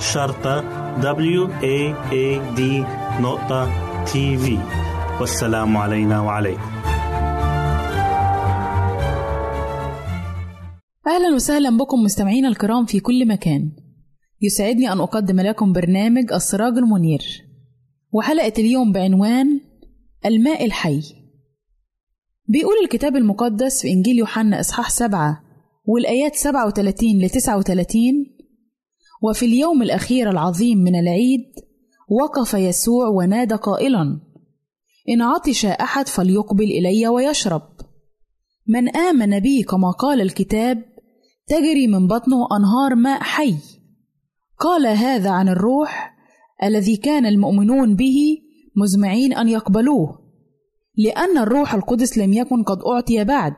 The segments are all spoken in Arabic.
شرطة W A A D نقطة تي في والسلام علينا وعليكم. أهلا وسهلا بكم مستمعينا الكرام في كل مكان. يسعدني أن أقدم لكم برنامج السراج المنير. وحلقة اليوم بعنوان الماء الحي. بيقول الكتاب المقدس في إنجيل يوحنا إصحاح سبعة والآيات 37 ل 39 وفي اليوم الأخير العظيم من العيد وقف يسوع ونادى قائلا إن عطش أحد فليقبل إلي ويشرب. من آمن بي كما قال الكتاب تجري من بطنه أنهار ماء حي. قال هذا عن الروح الذي كان المؤمنون به مزمعين أن يقبلوه لأن الروح القدس لم يكن قد أعطي بعد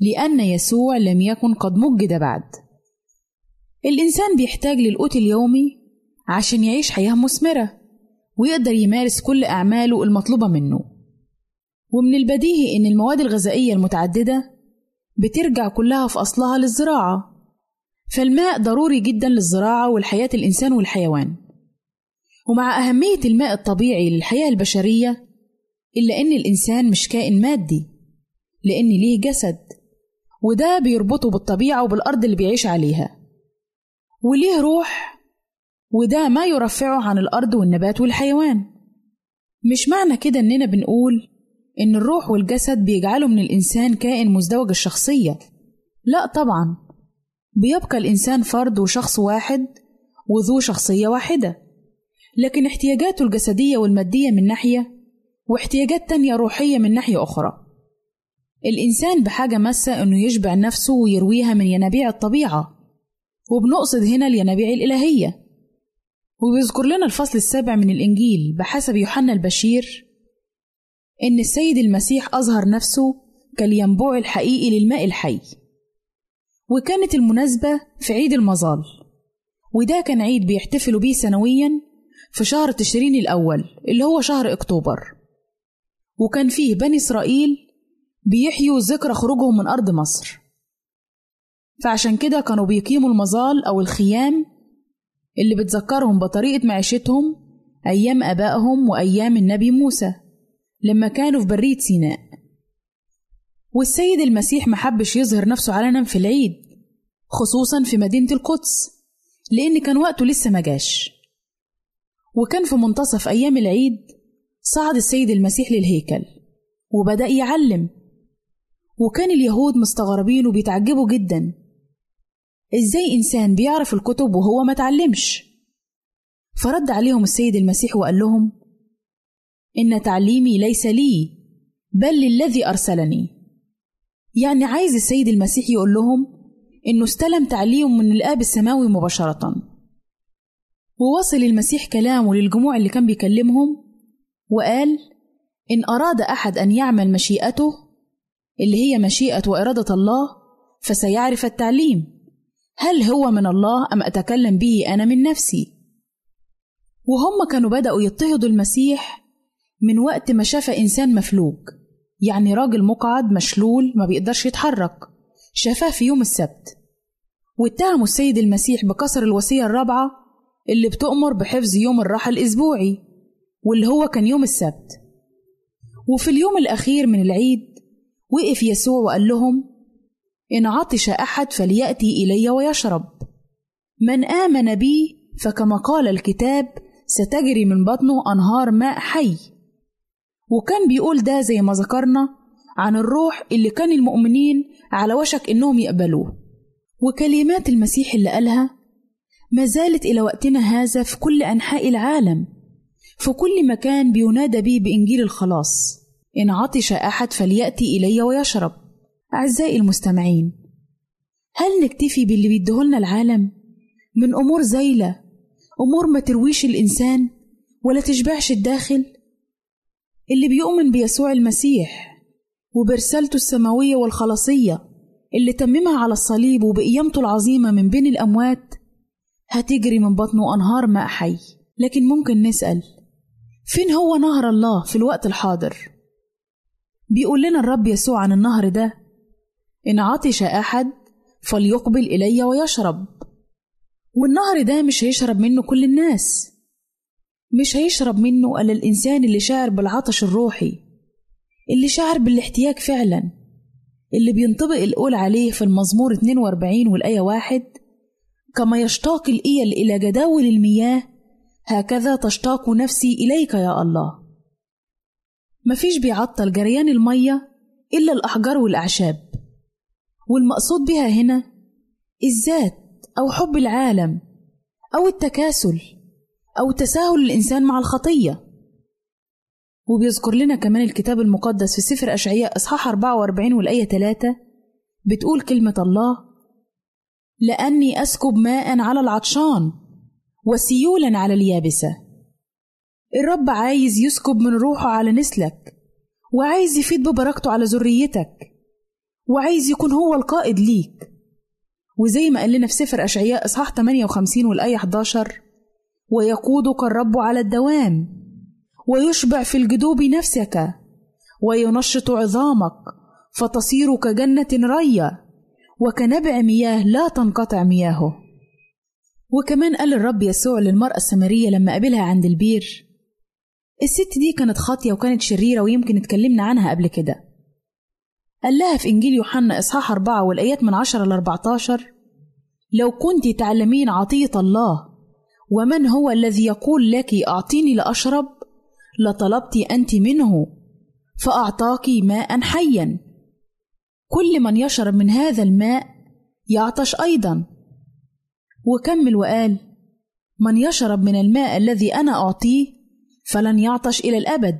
لأن يسوع لم يكن قد مجد بعد. الإنسان بيحتاج للقوت اليومي عشان يعيش حياة مثمرة ويقدر يمارس كل أعماله المطلوبة منه. ومن البديهي إن المواد الغذائية المتعددة بترجع كلها في أصلها للزراعة فالماء ضروري جدا للزراعة والحياة الإنسان والحيوان. ومع أهمية الماء الطبيعي للحياة البشرية إلا إن الإنسان مش كائن مادي لأن ليه جسد وده بيربطه بالطبيعة وبالأرض اللي بيعيش عليها. وليه روح؟ وده ما يرفعه عن الأرض والنبات والحيوان. مش معنى كده إننا بنقول إن الروح والجسد بيجعلوا من الإنسان كائن مزدوج الشخصية. لا طبعا. بيبقى الإنسان فرد وشخص واحد وذو شخصية واحدة. لكن احتياجاته الجسدية والمادية من ناحية واحتياجات تانية روحية من ناحية أخرى. الإنسان بحاجة ماسة إنه يشبع نفسه ويرويها من ينابيع الطبيعة. وبنقصد هنا الينابيع الإلهية. وبيذكر لنا الفصل السابع من الإنجيل بحسب يوحنا البشير إن السيد المسيح أظهر نفسه كالينبوع الحقيقي للماء الحي. وكانت المناسبة في عيد المظال. وده كان عيد بيحتفلوا بيه سنويا في شهر تشرين الأول اللي هو شهر أكتوبر. وكان فيه بني إسرائيل بيحيوا ذكرى خروجهم من أرض مصر. فعشان كده كانوا بيقيموا المظال أو الخيام اللي بتذكرهم بطريقة معيشتهم أيام آبائهم وأيام النبي موسى لما كانوا في برية سيناء. والسيد المسيح محبش يظهر نفسه علنا في العيد خصوصا في مدينة القدس لأن كان وقته لسه مجاش وكان في منتصف أيام العيد صعد السيد المسيح للهيكل وبدأ يعلم. وكان اليهود مستغربين وبيتعجبوا جدا. إزاي إنسان بيعرف الكتب وهو ما تعلمش؟ فرد عليهم السيد المسيح وقال لهم إن تعليمي ليس لي بل للذي أرسلني. يعني عايز السيد المسيح يقول لهم إنه استلم تعليم من الآب السماوي مباشرة. ووصل المسيح كلامه للجموع اللي كان بيكلمهم وقال إن أراد أحد أن يعمل مشيئته اللي هي مشيئة وإرادة الله فسيعرف التعليم. هل هو من الله أم أتكلم به أنا من نفسي؟ وهم كانوا بدأوا يضطهدوا المسيح من وقت ما شاف إنسان مفلوج يعني راجل مقعد مشلول ما بيقدرش يتحرك شافاه في يوم السبت. واتهموا السيد المسيح بكسر الوصية الرابعة اللي بتؤمر بحفظ يوم الراحة الأسبوعي واللي هو كان يوم السبت. وفي اليوم الأخير من العيد وقف يسوع وقال لهم إن عطش أحد فليأتي إلي ويشرب. من آمن بي فكما قال الكتاب ستجري من بطنه أنهار ماء حي. وكان بيقول ده زي ما ذكرنا عن الروح اللي كان المؤمنين على وشك إنهم يقبلوه. وكلمات المسيح اللي قالها ما زالت إلى وقتنا هذا في كل أنحاء العالم. في كل مكان بينادى به بإنجيل الخلاص. إن عطش أحد فليأتي إلي ويشرب. أعزائي المستمعين هل نكتفي باللي بيديهولنا العالم؟ من أمور زايلة أمور ما ترويش الإنسان ولا تشبعش الداخل؟ اللي بيؤمن بيسوع المسيح وبرسالته السماوية والخلاصية اللي تممها على الصليب وبقيامته العظيمة من بين الأموات هتجري من بطنه أنهار ماء حي. لكن ممكن نسأل فين هو نهر الله في الوقت الحاضر؟ بيقول لنا الرب يسوع عن النهر ده إن عطش أحد فليقبل إلي ويشرب. والنهر ده مش هيشرب منه كل الناس مش هيشرب منه إلا الإنسان اللي شاعر بالعطش الروحي اللي شاعر بالاحتياج فعلا اللي بينطبق القول عليه في المزمور 42 والآية واحد كما يشتاق الإيل إلى جداول المياه هكذا تشتاق نفسي إليك يا الله. مفيش بيعطل جريان المية إلا الأحجار والأعشاب. والمقصود بها هنا الذات أو حب العالم أو التكاسل أو تساهل الإنسان مع الخطية. وبيذكر لنا كمان الكتاب المقدس في سفر أشعياء إصحاح 44 والآية 3 بتقول كلمة الله لأني أسكب ماء على العطشان وسيولا على اليابسة. الرب عايز يسكب من روحه على نسلك وعايز يفيد ببركته على ذريتك. وعايز يكون هو القائد ليك. وزي ما قال لنا في سفر أشعياء إصحاح 58 والآية 11 ويقودك الرب على الدوام ويشبع في الجدوب نفسك وينشط عظامك فتصير كجنة رية وكنبع مياه لا تنقطع مياهه. وكمان قال الرب يسوع للمرأة السامرية لما قابلها عند البير الست دي كانت خاطية وكانت شريرة ويمكن اتكلمنا عنها قبل كده. قال لها في إنجيل يوحنا إصحاح أربعة والآيات من عشرة لأربعة عشر لو كنت تعلمين عطية الله ومن هو الذي يقول لك أعطيني لأشرب؟ لطلبت أنت منه فأعطاك ماء حيا. كل من يشرب من هذا الماء يعطش أيضا. وكمل وقال من يشرب من الماء الذي أنا أعطيه فلن يعطش إلى الأبد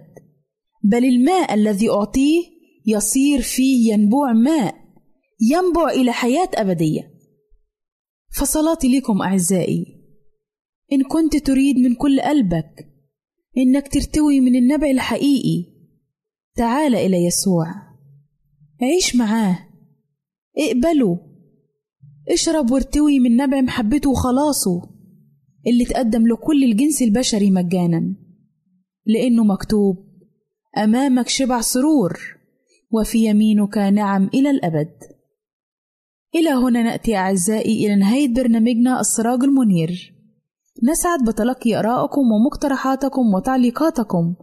بل الماء الذي أعطيه يصير فيه ينبوع ماء ينبع إلى حياة أبدية. فصلاتي لكم أعزائي إن كنت تريد من كل قلبك إنك ترتوي من النبع الحقيقي تعال إلى يسوع. عيش معاه اقبله اشرب وارتوي من نبع محبته وخلاصه اللي تقدم لكل الجنس البشري مجانا لأنه مكتوب أمامك شبع سرور. وفي يمينك نعم إلى الأبد. إلى هنا نأتي أعزائي إلى نهاية برنامجنا السراج المنير. نسعد بتلقي آرائكم ومقترحاتكم وتعليقاتكم.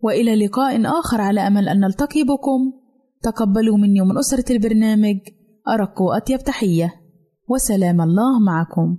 وإلى لقاء آخر على أمل أن نلتقي بكم. تقبلوا مني ومن أسرة البرنامج أرق وأطيب تحية. وسلام الله معكم.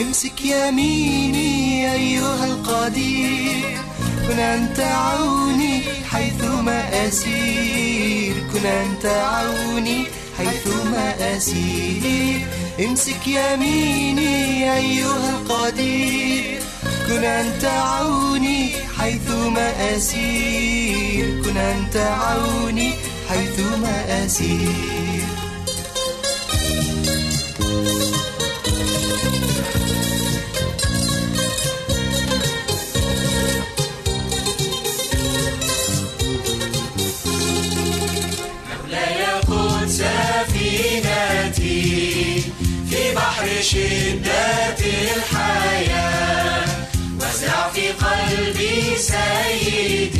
امسك يميني أيها القدير. كن أنت عوني حيثما أسير. كن أنت عوني حيثما أسير. امسك يميني أيها القدير. كن أنت عوني حيثما أسير. كن أنت عوني حيثما أسير. بحر شدة الحياة وزع في قلبي سيدي.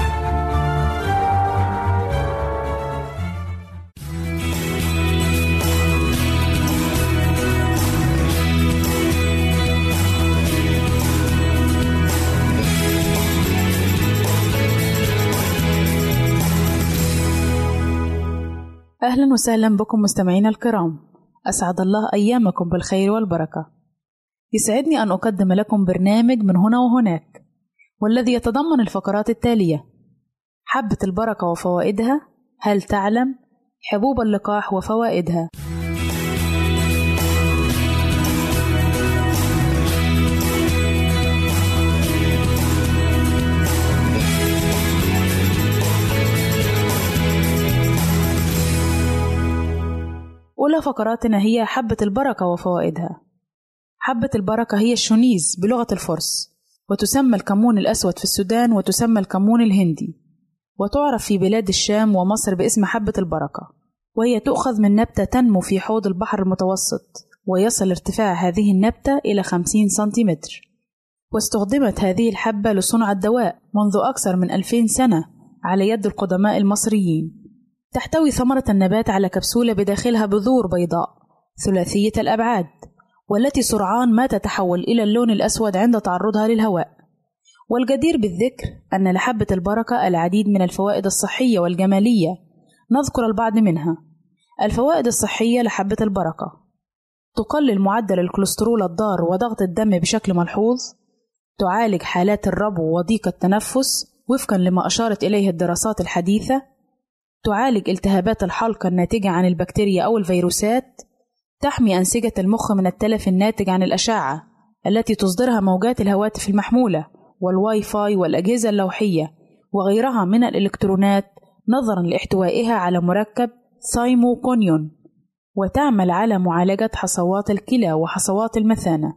أهلا وسهلا بكم مستمعينا الكرام. أسعد الله أيامكم بالخير والبركة. يسعدني أن أقدم لكم برنامج من هنا وهناك والذي يتضمن الفقرات التالية. حبة البركة وفوائدها هل تعلم؟ حبوب اللقاح وفوائدها. أولى فقراتنا هي حبة البركة وفوائدها. حبة البركة هي الشونيز بلغة الفرس وتسمى الكمون الأسود في السودان وتسمى الكمون الهندي. وتعرف في بلاد الشام ومصر باسم حبة البركة وهي تؤخذ من نبتة تنمو في حوض البحر المتوسط ويصل ارتفاع هذه النبتة إلى 50 سنتيمتر. واستخدمت هذه الحبة لصنع الدواء منذ أكثر من 2000 سنة على يد القدماء المصريين. تحتوي ثمرة النبات على كبسولة بداخلها بذور بيضاء ثلاثية الأبعاد والتي سرعان ما تتحول إلى اللون الأسود عند تعرضها للهواء. والجدير بالذكر أن لحبة البركة العديد من الفوائد الصحية والجمالية نذكر البعض منها. الفوائد الصحية لحبة البركة تقلل معدل الكوليسترول الضار وضغط الدم بشكل ملحوظ تعالج حالات الربو وضيق التنفس وفقا لما أشارت إليه الدراسات الحديثة تعالج التهابات الحلق الناتجة عن البكتيريا أو الفيروسات تحمي أنسجة المخ من التلف الناتج عن الأشعة التي تصدرها موجات الهواتف المحمولة والواي فاي والأجهزة اللوحية وغيرها من الإلكترونات نظرا لاحتوائها على مركب ثايموكونيون وتعمل على معالجة حصوات الكلى وحصوات المثانة.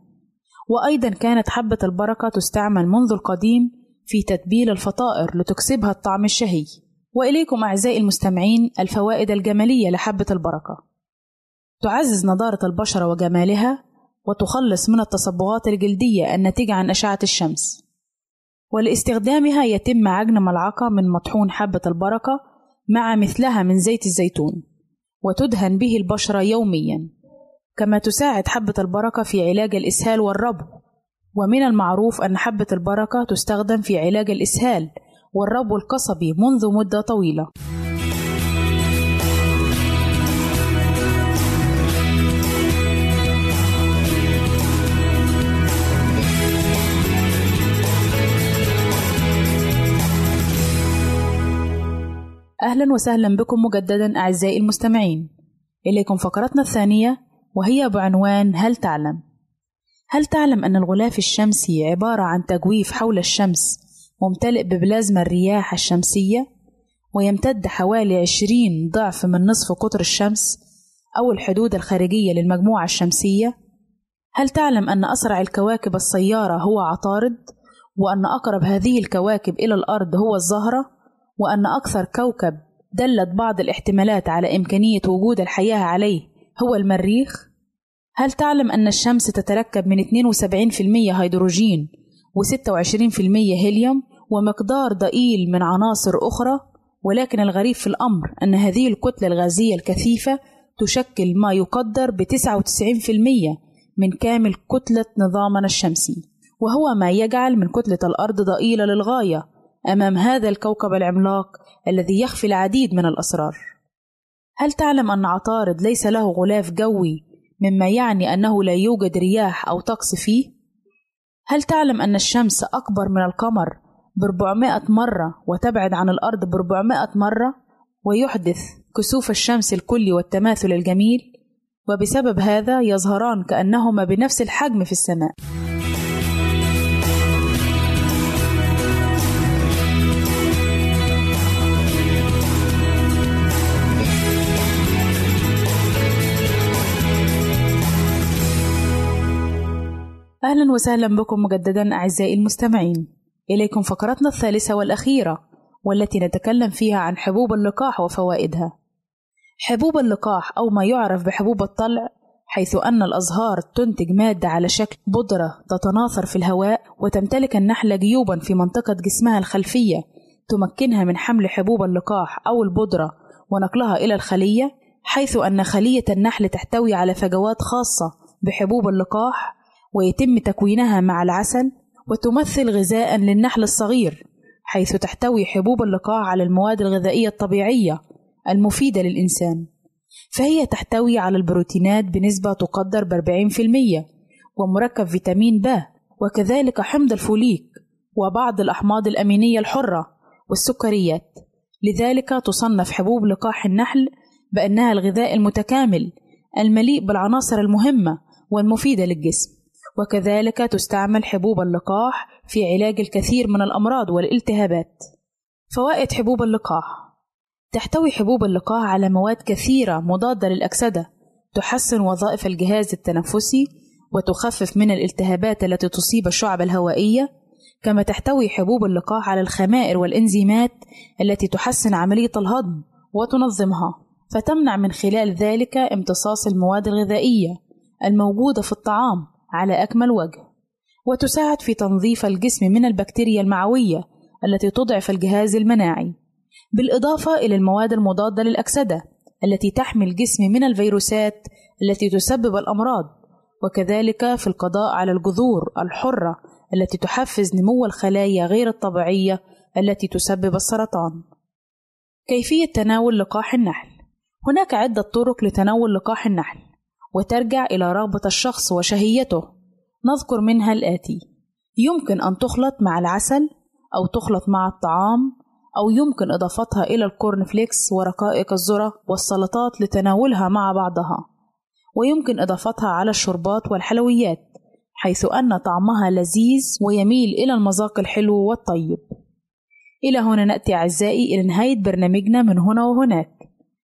وأيضا كانت حبة البركة تستعمل منذ القديم في تتبيل الفطائر لتكسبها الطعم الشهي. وإليكم أعزائي المستمعين الفوائد الجمالية لحبة البركة. تعزز نضارة البشرة وجمالها وتخلص من التصبغات الجلدية الناتجة عن أشعة الشمس. ولاستخدامها يتم عجن ملعقة من مطحون حبة البركة مع مثلها من زيت الزيتون وتدهن به البشرة يوميا كما تساعد حبة البركة في علاج الإسهال والربو. ومن المعروف أن حبة البركة تستخدم في علاج الإسهال والربو القصبي منذ مدة طويلة أهلا وسهلا بكم مجددا أعزائي المستمعين إليكم فقرتنا الثانية وهي بعنوان هل تعلم؟ هل تعلم أن الغلاف الشمسي عبارة عن تجويف حول الشمس ممتلئ ببلازما الرياح الشمسية ويمتد حوالي عشرين ضعف من نصف قطر الشمس أو الحدود الخارجية للمجموعة الشمسية؟ هل تعلم أن أسرع الكواكب السيارة هو عطارد؟ وأن أقرب هذه الكواكب إلى الأرض هو الزهرة؟ وأن أكثر كوكب دلت بعض الاحتمالات على إمكانية وجود الحياة عليه هو المريخ؟ هل تعلم أن الشمس تتركب من 72% هيدروجين و26% هيليوم ومقدار ضئيل من عناصر أخرى؟ ولكن الغريب في الأمر أن هذه الكتلة الغازية الكثيفة تشكل ما يقدر ب 99% من كامل كتلة نظامنا الشمسي وهو ما يجعل من كتلة الأرض ضئيلة للغاية أمام هذا الكوكب العملاق الذي يخفي العديد من الأسرار. هل تعلم أن عطارد ليس له غلاف جوي مما يعني أنه لا يوجد رياح أو طقس فيه؟ هل تعلم أن الشمس أكبر من القمر ب 400 مرة وتبعد عن الأرض ب 400 مرة ويحدث كسوف الشمس الكلي والتماثل الجميل وبسبب هذا يظهران كأنهما بنفس الحجم في السماء. أهلا وسهلا بكم مجددا أعزائي المستمعين. إليكم فقرتنا الثالثة والأخيرة والتي نتكلم فيها عن حبوب اللقاح وفوائدها. حبوب اللقاح أو ما يعرف بحبوب الطلع حيث أن الأزهار تنتج مادة على شكل بودرة تتناثر في الهواء وتمتلك النحلة جيوبا في منطقة جسمها الخلفية تمكنها من حمل حبوب اللقاح أو البودرة ونقلها إلى الخلية حيث أن خلية النحل تحتوي على فجوات خاصة بحبوب اللقاح ويتم تكوينها مع العسل وتمثل غذاء للنحل الصغير حيث تحتوي حبوب اللقاح على المواد الغذائية الطبيعية المفيدة للإنسان. فهي تحتوي على البروتينات بنسبة تقدر ب 40% ومركب فيتامين ب وكذلك حمض الفوليك وبعض الأحماض الأمينية الحرة والسكريات. لذلك تصنف حبوب لقاح النحل بأنها الغذاء المتكامل المليء بالعناصر المهمة والمفيدة للجسم. وكذلك تستعمل حبوب اللقاح في علاج الكثير من الأمراض والالتهابات. فوائد حبوب اللقاح. تحتوي حبوب اللقاح على مواد كثيرة مضادة للأكسدة تحسن وظائف الجهاز التنفسي وتخفف من الالتهابات التي تصيب الشعب الهوائية كما تحتوي حبوب اللقاح على الخمائر والإنزيمات التي تحسن عملية الهضم وتنظمها. فتمنع من خلال ذلك امتصاص المواد الغذائية الموجودة في الطعام. على أكمل وجه وتساعد في تنظيف الجسم من البكتيريا المعوية التي تضعف الجهاز المناعي بالإضافة إلى المواد المضادة للأكسدة التي تحمي الجسم من الفيروسات التي تسبب الأمراض وكذلك في القضاء على الجذور الحرة التي تحفز نمو الخلايا غير الطبيعية التي تسبب السرطان. كيفية تناول لقاح النحل هناك عدة طرق لتناول لقاح النحل وترجع إلى رغبة الشخص وشهيته. نذكر منها الآتي. يمكن أن تخلط مع العسل أو تخلط مع الطعام أو يمكن إضافتها إلى الكورن فليكس ورقائق الذرة والسلطات لتناولها مع بعضها. ويمكن إضافتها على الشربات والحلويات حيث أن طعمها لذيذ ويميل إلى المذاق الحلو والطيب. إلى هنا نأتي أعزائي إلى نهاية برنامجنا من هنا وهناك.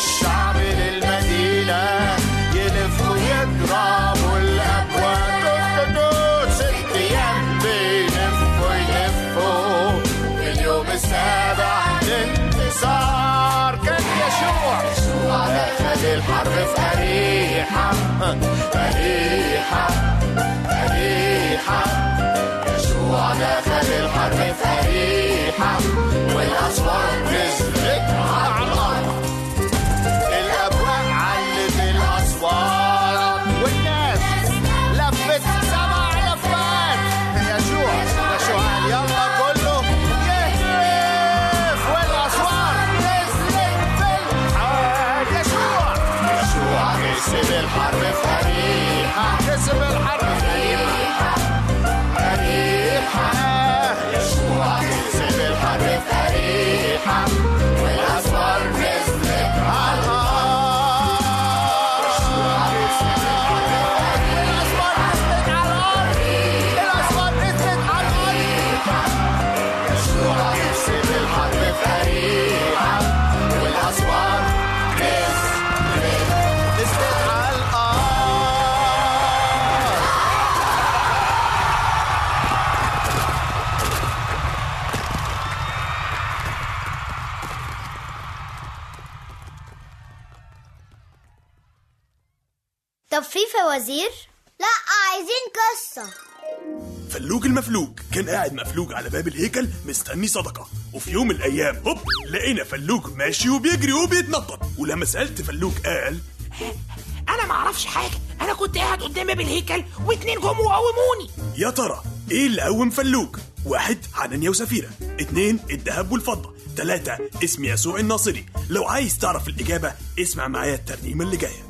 يشوع والشعب للمدينة يلفوا يضربوا الأبواب. دوت دوت ست أيام بيلفوا يلفوا في اليوم السابع الانتصار كان يشوع. دخل الحرب في أريحة أريحة أريحة. يشوع دخل الحرب في أريحة والأسوار نزلت فوازير؟ لا عايزين قصة. فلوج المفلوج كان قاعد مفلوج على باب الهيكل مستني صدقة. وفي يوم من الأيام هوب لقينا فلوج ماشي وبيجري وبيتنطط. ولما سألت فلوج قال أنا ما أعرفش حاجة. أنا كنت قاعد قدام باب الهيكل واتنين جم وقوموني. يا ترى إيه اللي قوم فلوج واحد حنانيا وسفيرة. اتنين الذهب والفضة. تلاتة اسم يسوع الناصري. لو عايز تعرف الإجابة اسمع معايا الترنيمة اللي جاية.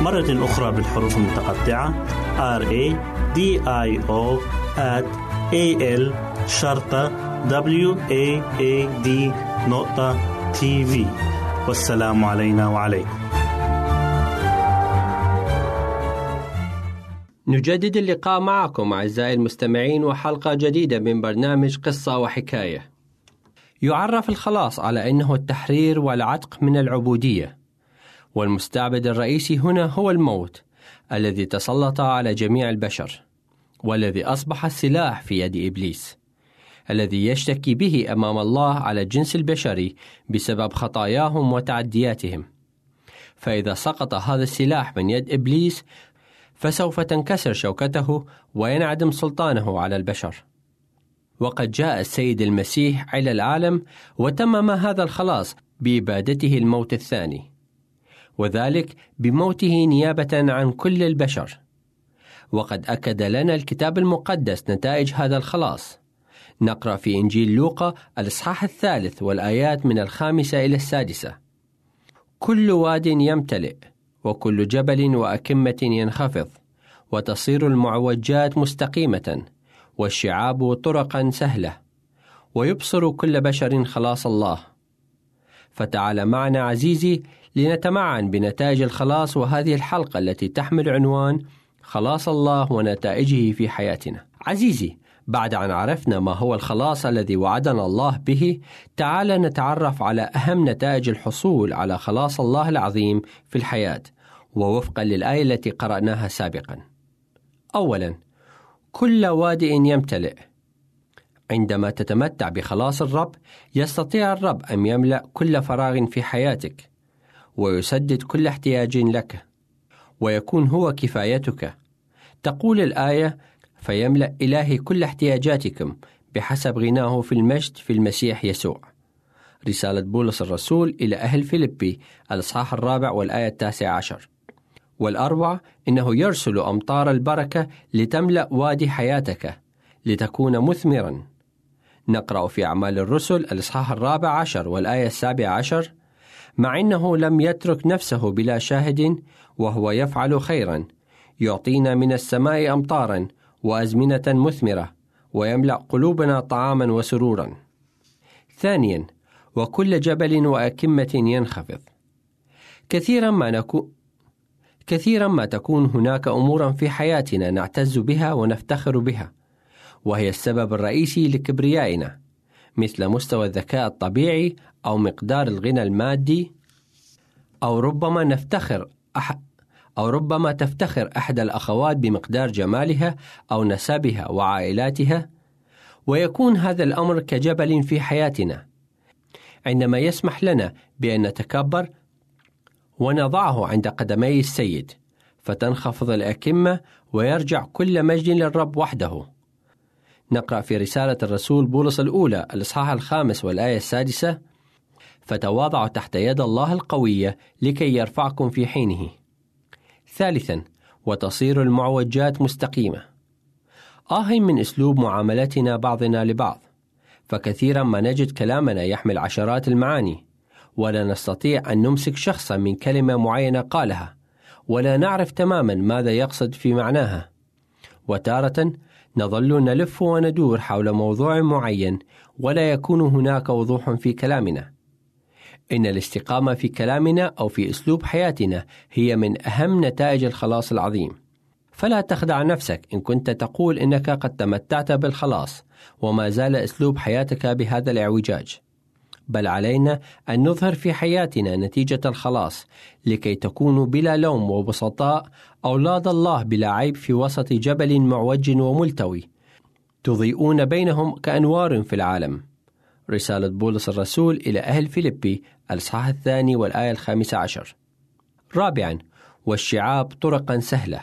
مرة أخرى بالحروف المتقطعة. R A D I O A L شرطة W A A D نقطة تي في والسلام علينا وعليكم. نجدد اللقاء معكم أعزائي المستمعين وحلقة جديدة من برنامج قصة وحكاية. يعرف الخلاص على أنه التحرير والعتق من العبودية، والمستعبد الرئيسي هنا هو الموت الذي تسلط على جميع البشر، والذي أصبح السلاح في يد إبليس، الذي يشتكي به أمام الله على الجنس البشري بسبب خطاياهم وتعدياتهم. فإذا سقط هذا السلاح من يد إبليس فسوف تنكسر شوكته وينعدم سلطانه على البشر. وقد جاء السيد المسيح إلى العالم وتمم هذا الخلاص بإبادته الموت الثاني، وذلك بموته نيابة عن كل البشر. وقد أكد لنا الكتاب المقدس نتائج هذا الخلاص. نقرأ في إنجيل لوقا الإصحاح الثالث والآيات من الخامسة إلى السادسة. كل واد يمتلئ وكل جبل وأكمة ينخفض وتصير المعوجات مستقيمة والشعاب طرقا سهلة ويبصر كل بشر خلاص الله فتعال معنا عزيزي لنتمعن بنتائج الخلاص وهذه الحلقة التي تحمل عنوان خلاص الله ونتائجه في حياتنا. عزيزي بعد أن عرفنا ما هو الخلاص الذي وعدنا الله به تعال نتعرف على أهم نتائج الحصول على خلاص الله العظيم في الحياة ووفقا للآية التي قرأناها سابقا. أولا كل وادئ يمتلئ. عندما تتمتع بخلاص الرب يستطيع الرب أن يملأ كل فراغ في حياتك. ويسدد كل احتياج لك ويكون هو كفايتك. تقول الآية فيملأ إلهي كل احتياجاتكم بحسب غناه في المجد في المسيح يسوع. رسالة بولس الرسول إلى أهل فيلبي الإصحاح الرابع والآية التاسعة عشر. والأروع إنه يرسل أمطار البركة لتملأ وادي حياتك لتكون مثمرا. نقرأ في أعمال الرسل الإصحاح الرابع عشر والآية السابعة عشر مع أنه لم يترك نفسه بلا شاهد وهو يفعل خيرا يعطينا من السماء أمطارا وأزمنة مثمرة ويملأ قلوبنا طعاما وسرورا. ثانيا وكل جبل وأكمة ينخفض. كثيرا ما نكون كثيرا ما تكون هناك امورا في حياتنا نعتز بها ونفتخر بها وهي السبب الرئيسي لكبريائنا مثل مستوى الذكاء الطبيعي أو مقدار الغنى المادي أو ربما نفتخر أح أو ربما تفتخر أحد الأخوات بمقدار جمالها أو نسبها وعائلاتها ويكون هذا الأمر كجبل في حياتنا. عندما يسمح لنا بأن نتكبر ونضعه عند قدمي السيد فتنخفض الأكمة ويرجع كل مجد للرب وحده. نقرأ في رسالة الرسول بولس الأولى الإصحاح الخامس والآية السادسة فتواضعوا تحت يد الله القوية لكي يرفعكم في حينه. ثالثا وتصير المعوجات مستقيمة. آه من أسلوب معاملتنا بعضنا لبعض. فكثيرا ما نجد كلامنا يحمل عشرات المعاني ولا نستطيع أن نمسك شخصا من كلمة معينة قالها ولا نعرف تماما ماذا يقصد في معناها. وتارة نظل نلف وندور حول موضوع معين ولا يكون هناك وضوح في كلامنا. إن الاستقامة في كلامنا أو في أسلوب حياتنا هي من أهم نتائج الخلاص العظيم. فلا تخدع نفسك إن كنت تقول إنك قد تمتعت بالخلاص وما زال أسلوب حياتك بهذا الاعوجاج. بل علينا أن نظهر في حياتنا نتيجة الخلاص لكي تكونوا بلا لوم وبسطاء أولاد الله بلا عيب في وسط جبل معوج وملتوي تضيئون بينهم كأنوار في العالم. رسالة بولس الرسول إلى أهل فيلبي الإصحاح الثاني والآية الخامسة عشر. رابعا والشعاب طرقا سهلة.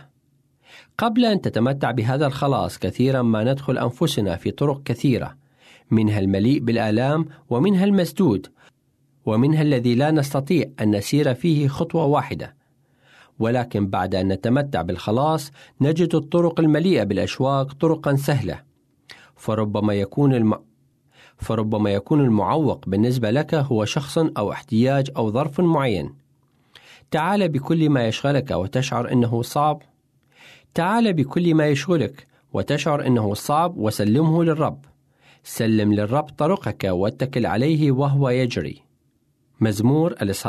قبل أن تتمتع بهذا الخلاص كثيرا ما ندخل أنفسنا في طرق كثيرة منها المليء بالآلام ومنها المسدود ومنها الذي لا نستطيع أن نسير فيه خطوة واحدة. ولكن بعد أن نتمتع بالخلاص نجد الطرق المليئة بالأشواق طرقا سهلة. فربما يكون. فربما يكون المعوق بالنسبة لك هو شخص أو احتياج أو ظرف معين. تعال بكل ما يشغلك وتشعر أنه صعب تعال بكل ما يشغلك وتشعر أنه صعب وسلمه للرب. سلم للرب طرقك واتكل عليه وهو يجري. مزمور الإص...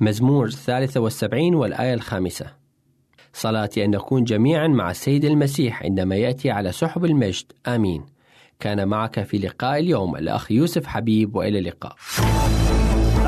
مزمور الثالثة والسبعين والآية الخامسة. صلاتي أن نكون جميعا مع السيد المسيح عندما يأتي على سحب المجد. آمين. كان معك في لقاء اليوم. الأخ يوسف حبيب وإلى اللقاء.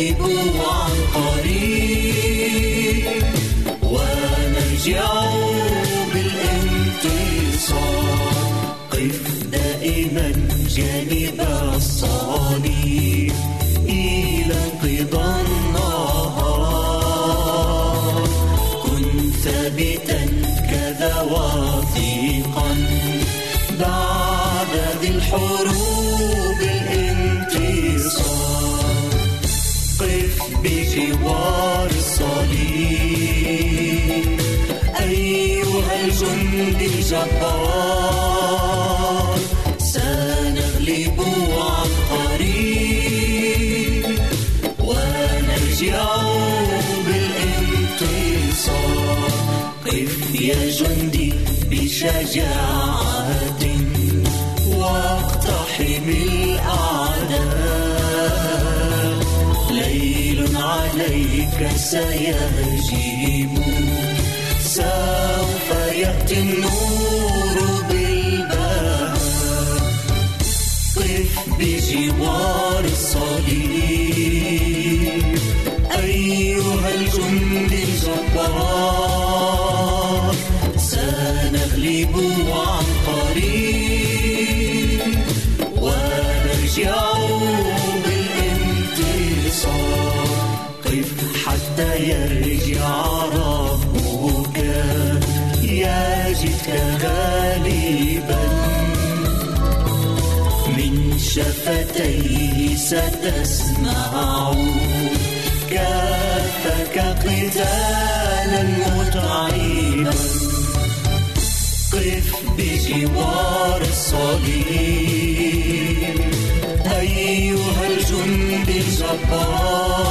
سنغلب عن قريب ونرجع بالانتصار. قف دائما جانب بشجاعة واقتحم الأعداء ليل عليك سيهجم سوف يأتي النور ستسمع كافك قتالا متعبا قف بجوار الصليب أيها الجند الجبار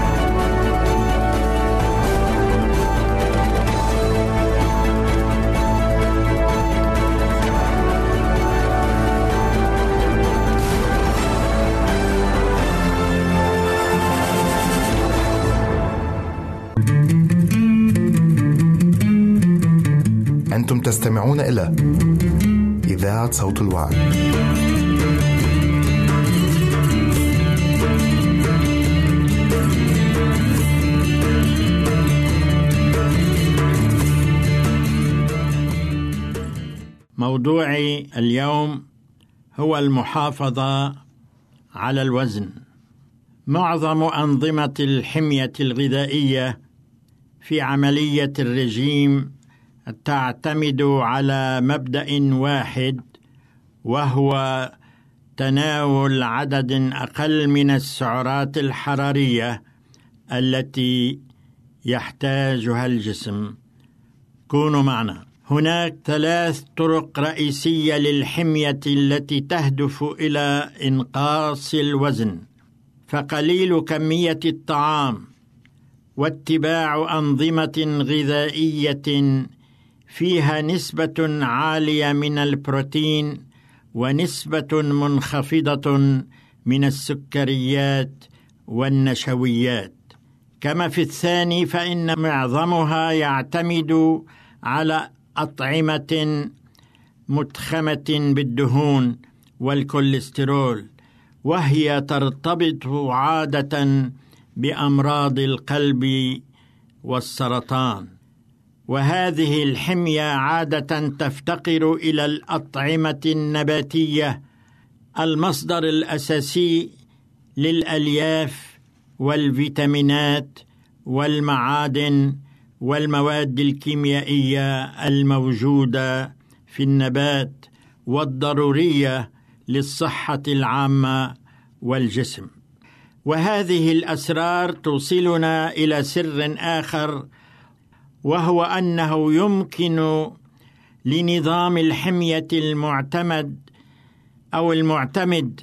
أنتم تستمعون إلى إذاعة صوت الوعد. موضوعي اليوم هو المحافظة على الوزن. معظم أنظمة الحمية الغذائية في عملية الرجيم تعتمد على مبدأ واحد وهو تناول عدد أقل من السعرات الحرارية التي يحتاجها الجسم. كونوا معنا. هناك ثلاث طرق رئيسية للحمية التي تهدف إلى إنقاص الوزن. فقليل كمية الطعام واتباع أنظمة غذائية فيها نسبة عالية من البروتين ونسبة منخفضة من السكريات والنشويات. كما في الثاني فإن معظمها يعتمد على أطعمة متخمة بالدهون والكوليسترول وهي ترتبط عادة بأمراض القلب والسرطان. وهذه الحمية عادة تفتقر إلى الأطعمة النباتية المصدر الأساسي للألياف والفيتامينات والمعادن والمواد الكيميائية الموجودة في النبات والضرورية للصحة العامة والجسم. وهذه الأسرار توصلنا إلى سر آخر وهو أنه يمكن لنظام الحمية المعتمد أو المعتمد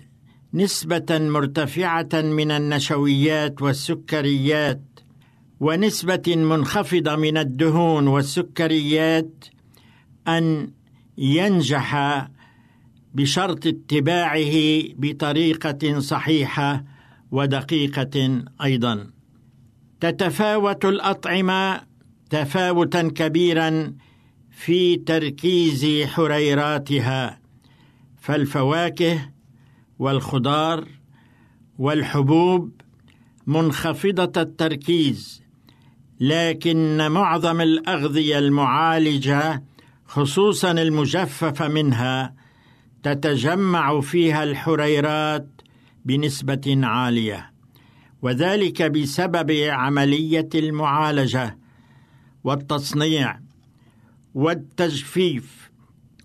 نسبة مرتفعة من النشويات والسكريات ونسبة منخفضة من الدهون والسكريات أن ينجح بشرط اتباعه بطريقة صحيحة ودقيقة أيضا. تتفاوت الأطعمة تفاوتا كبيرا في تركيز حريراتها فالفواكه والخضار والحبوب منخفضة التركيز لكن معظم الأغذية المعالجة خصوصا المجففة منها تتجمع فيها الحريرات بنسبة عالية وذلك بسبب عملية المعالجة. والتصنيع والتجفيف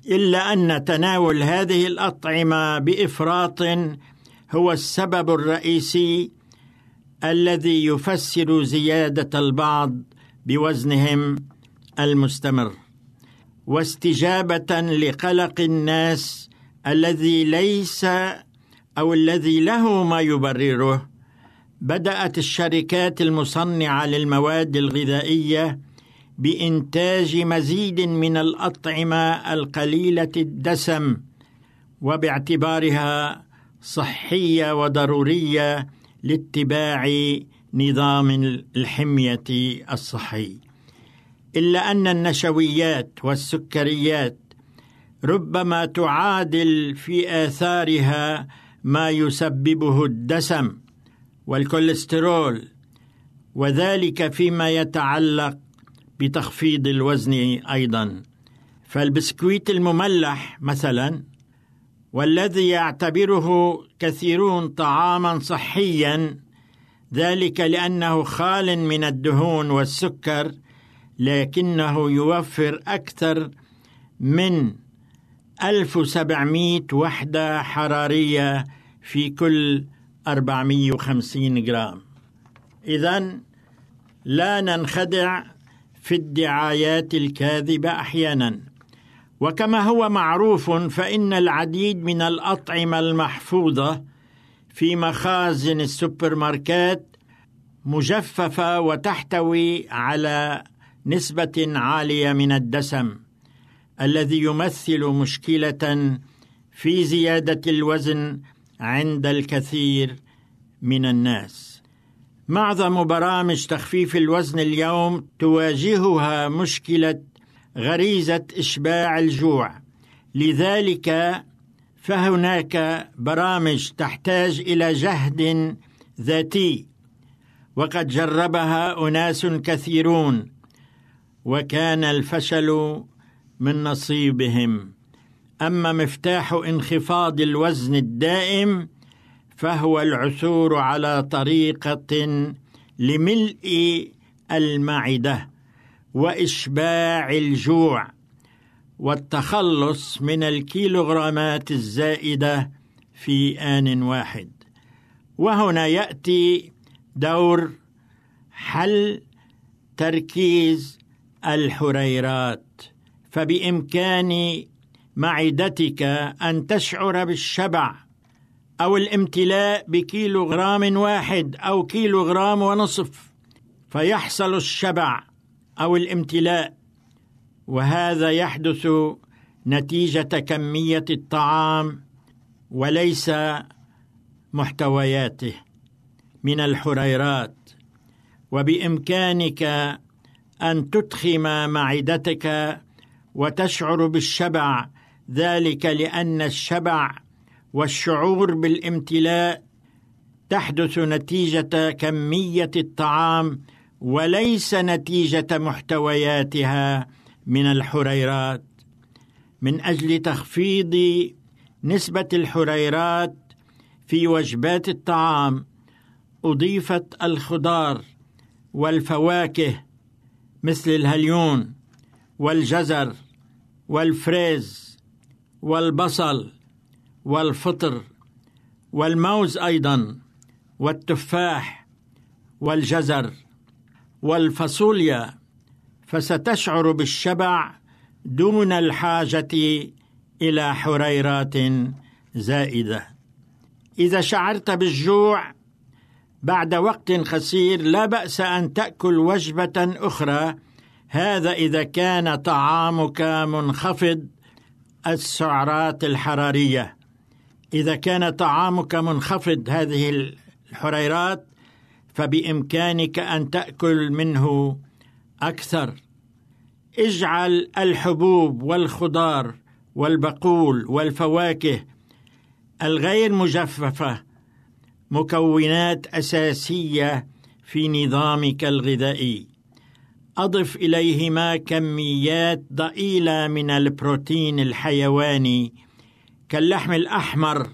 إلا أن تناول هذه الأطعمة بإفراط هو السبب الرئيسي الذي يفسر زيادة البعض بوزنهم المستمر واستجابة لقلق الناس الذي ليس أو الذي له ما يبرره. بدأت الشركات المصنعة للمواد الغذائية بإنتاج مزيد من الأطعمة القليلة الدسم وباعتبارها صحية وضرورية لاتباع نظام الحمية الصحي. إلا أن النشويات والسكريات ربما تعادل في آثارها ما يسببه الدسم والكوليسترول وذلك فيما يتعلق بتخفيض الوزن أيضا. فالبسكويت المملح مثلا والذي يعتبره كثيرون طعاما صحيا ذلك لأنه خال من الدهون والسكر لكنه يوفر أكثر من 1700 وحدة حرارية في كل 450 جرام. اذا لا ننخدع في الدعايات الكاذبة أحيانا. وكما هو معروف فإن العديد من الأطعمة المحفوظة في مخازن السوبر ماركات مجففة وتحتوي على نسبة عالية من الدسم الذي يمثل مشكلة في زيادة الوزن عند الكثير من الناس. معظم برامج تخفيف الوزن اليوم تواجهها مشكلة غريزة إشباع الجوع. لذلك فهناك برامج تحتاج إلى جهد ذاتي وقد جربها أناس كثيرون وكان الفشل من نصيبهم. أما مفتاح انخفاض الوزن الدائم فهو العثور على طريقة لملء المعدة وإشباع الجوع والتخلص من الكيلوغرامات الزائدة في آن واحد. وهنا يأتي دور حل تركيز الحريرات. فبإمكان معدتك أن تشعر بالشبع أو الامتلاء بكيلو غرام واحد أو كيلو غرام ونصف فيحصل الشبع أو الامتلاء. وهذا يحدث نتيجة كمية الطعام وليس محتوياته من الحريرات. وبإمكانك أن تدخم معدتك وتشعر بالشبع ذلك لأن الشبع والشعور بالامتلاء تحدث نتيجة كمية الطعام وليس نتيجة محتوياتها من الحريرات. من أجل تخفيض نسبة الحريرات في وجبات الطعام أضيفت الخضار والفواكه مثل الهليون والجزر والفريز والبصل والفطر والموز أيضا والتفاح والجزر والفاصوليا فستشعر بالشبع دون الحاجة إلى حريرات زائدة. إذا شعرت بالجوع بعد وقت قصير لا بأس أن تأكل وجبة أخرى. هذا إذا كان طعامك منخفض السعرات الحرارية. إذا كان طعامك منخفض هذه الحريرات فبإمكانك أن تأكل منه أكثر. اجعل الحبوب والخضار والبقول والفواكه الغير مجففة مكونات أساسية في نظامك الغذائي. أضف إليهما كميات ضئيلة من البروتين الحيواني كاللحم الأحمر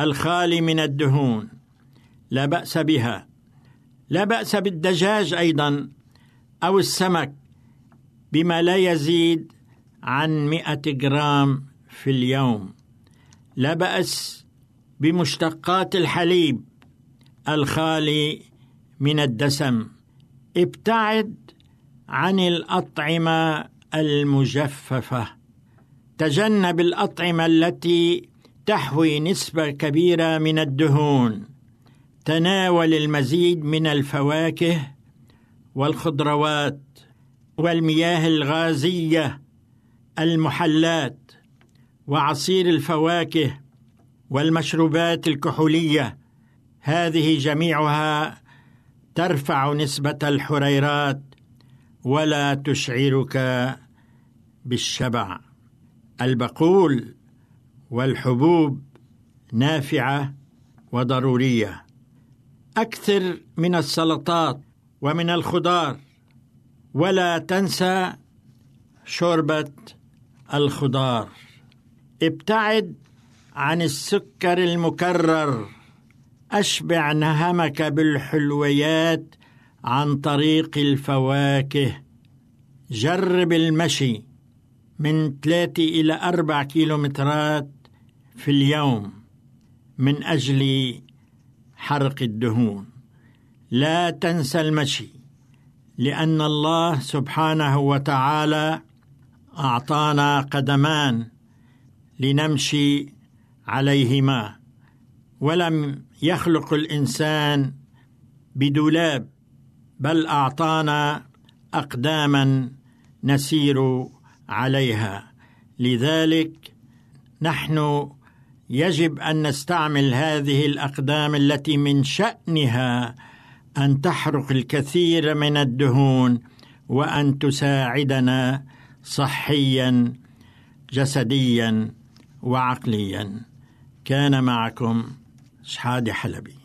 الخالي من الدهون. لا بأس بها. لا بأس بالدجاج أيضا أو السمك بما لا يزيد عن مئة جرام في اليوم. لا بأس بمشتقات الحليب الخالي من الدسم. ابتعد عن الأطعمة المجففة. تجنب الأطعمة التي تحوي نسبة كبيرة من الدهون. تناول المزيد من الفواكه والخضروات والمياه الغازية المحلات وعصير الفواكه والمشروبات الكحولية. هذه جميعها ترفع نسبة الحريرات ولا تشعرك بالشبع. البقول والحبوب نافعة وضرورية. أكثر من السلطات ومن الخضار. ولا تنسى شوربة الخضار. ابتعد عن السكر المكرر. أشبع نهمك بالحلويات عن طريق الفواكه. جرب المشي. من ثلاثة إلى أربع كيلومترات في اليوم من أجل حرق الدهون. لا تنسى المشي لأن الله سبحانه وتعالى أعطانا قدمان لنمشي عليهما. ولم يخلق الإنسان بدولاب بل أعطانا أقداما نسير عليها. لذلك نحن يجب أن نستعمل هذه الأقدام التي من شأنها أن تحرق الكثير من الدهون وأن تساعدنا صحيا جسديا وعقليا. كان معكم شحادي حلبي.